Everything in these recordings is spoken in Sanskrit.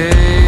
day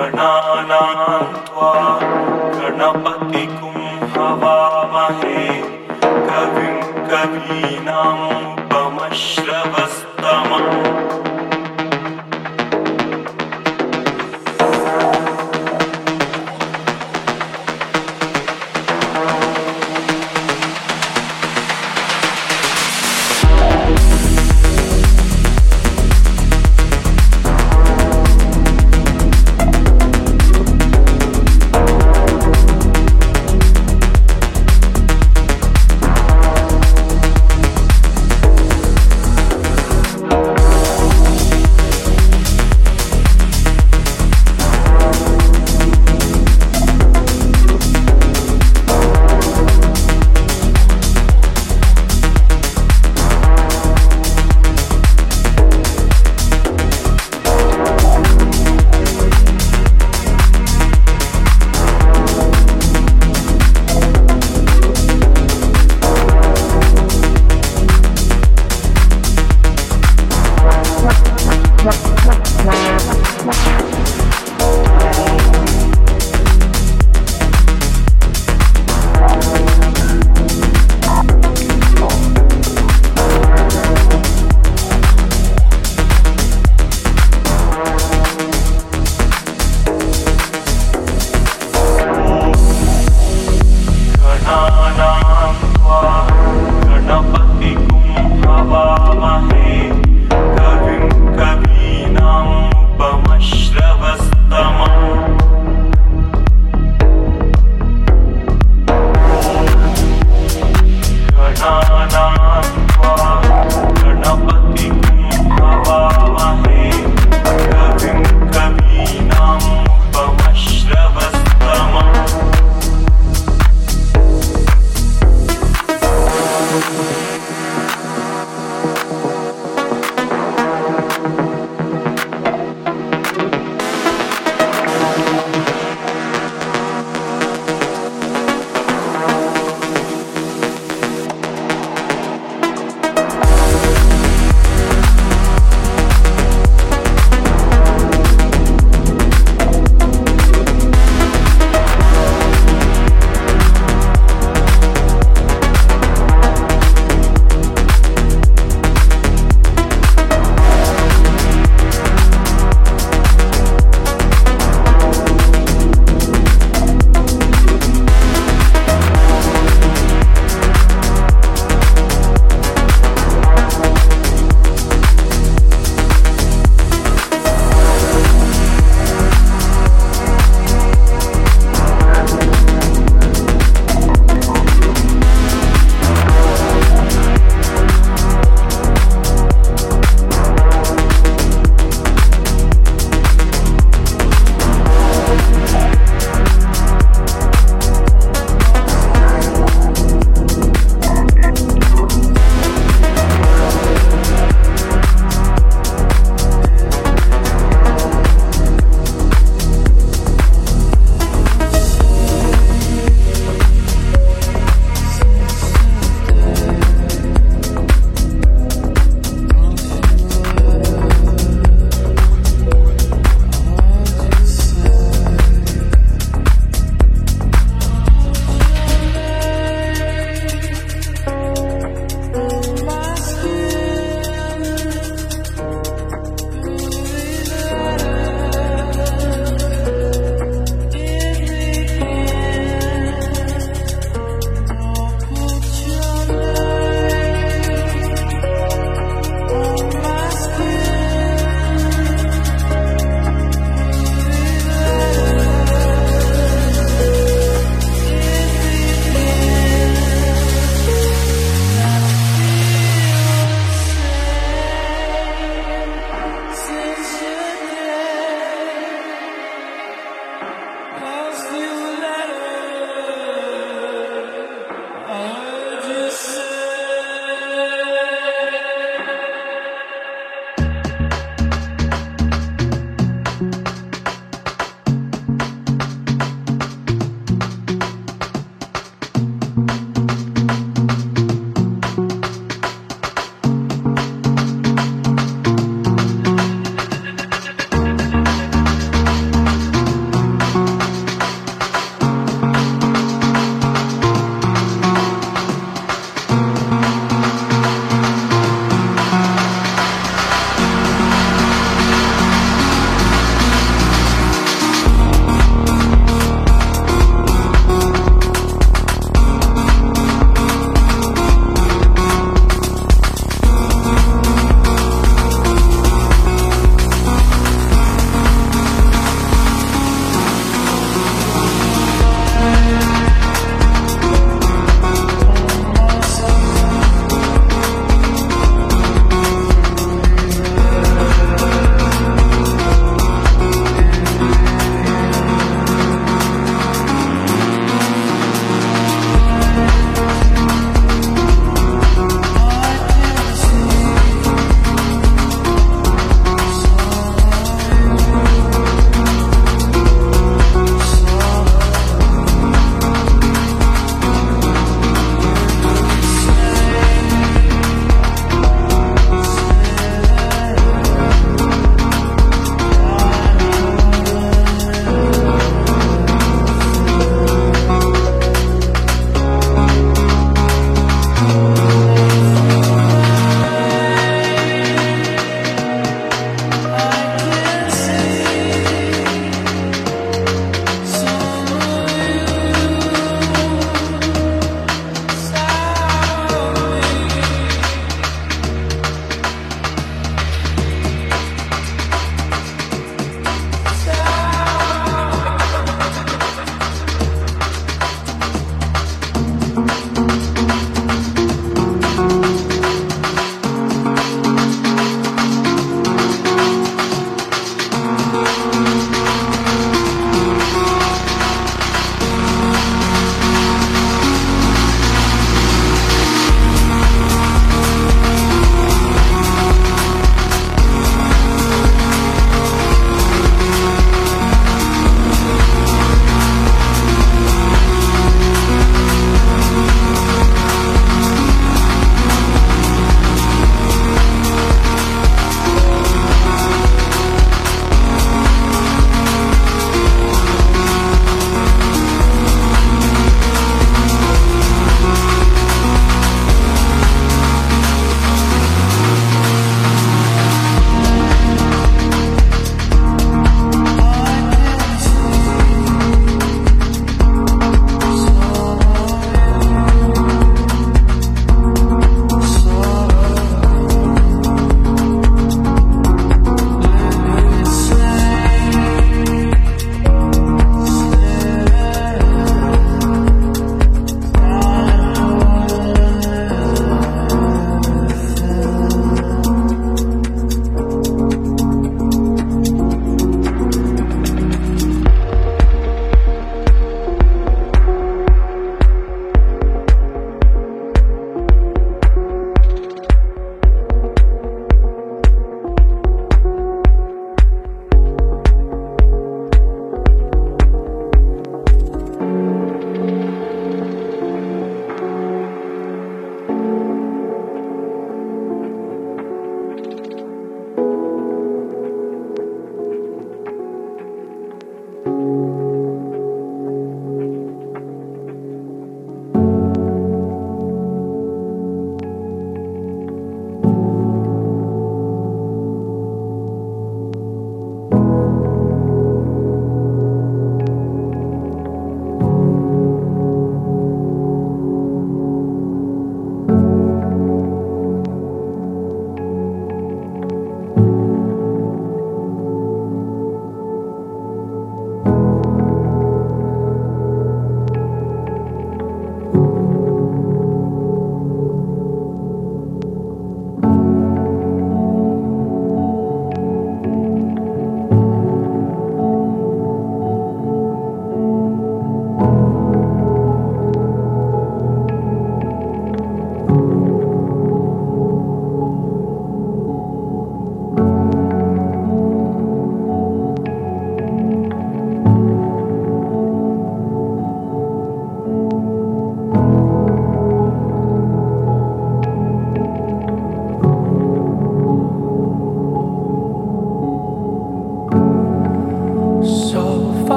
गणानां त्वा गणपतिकुं हवामहे। कविं कवीनामुपमश्रवस्तमम्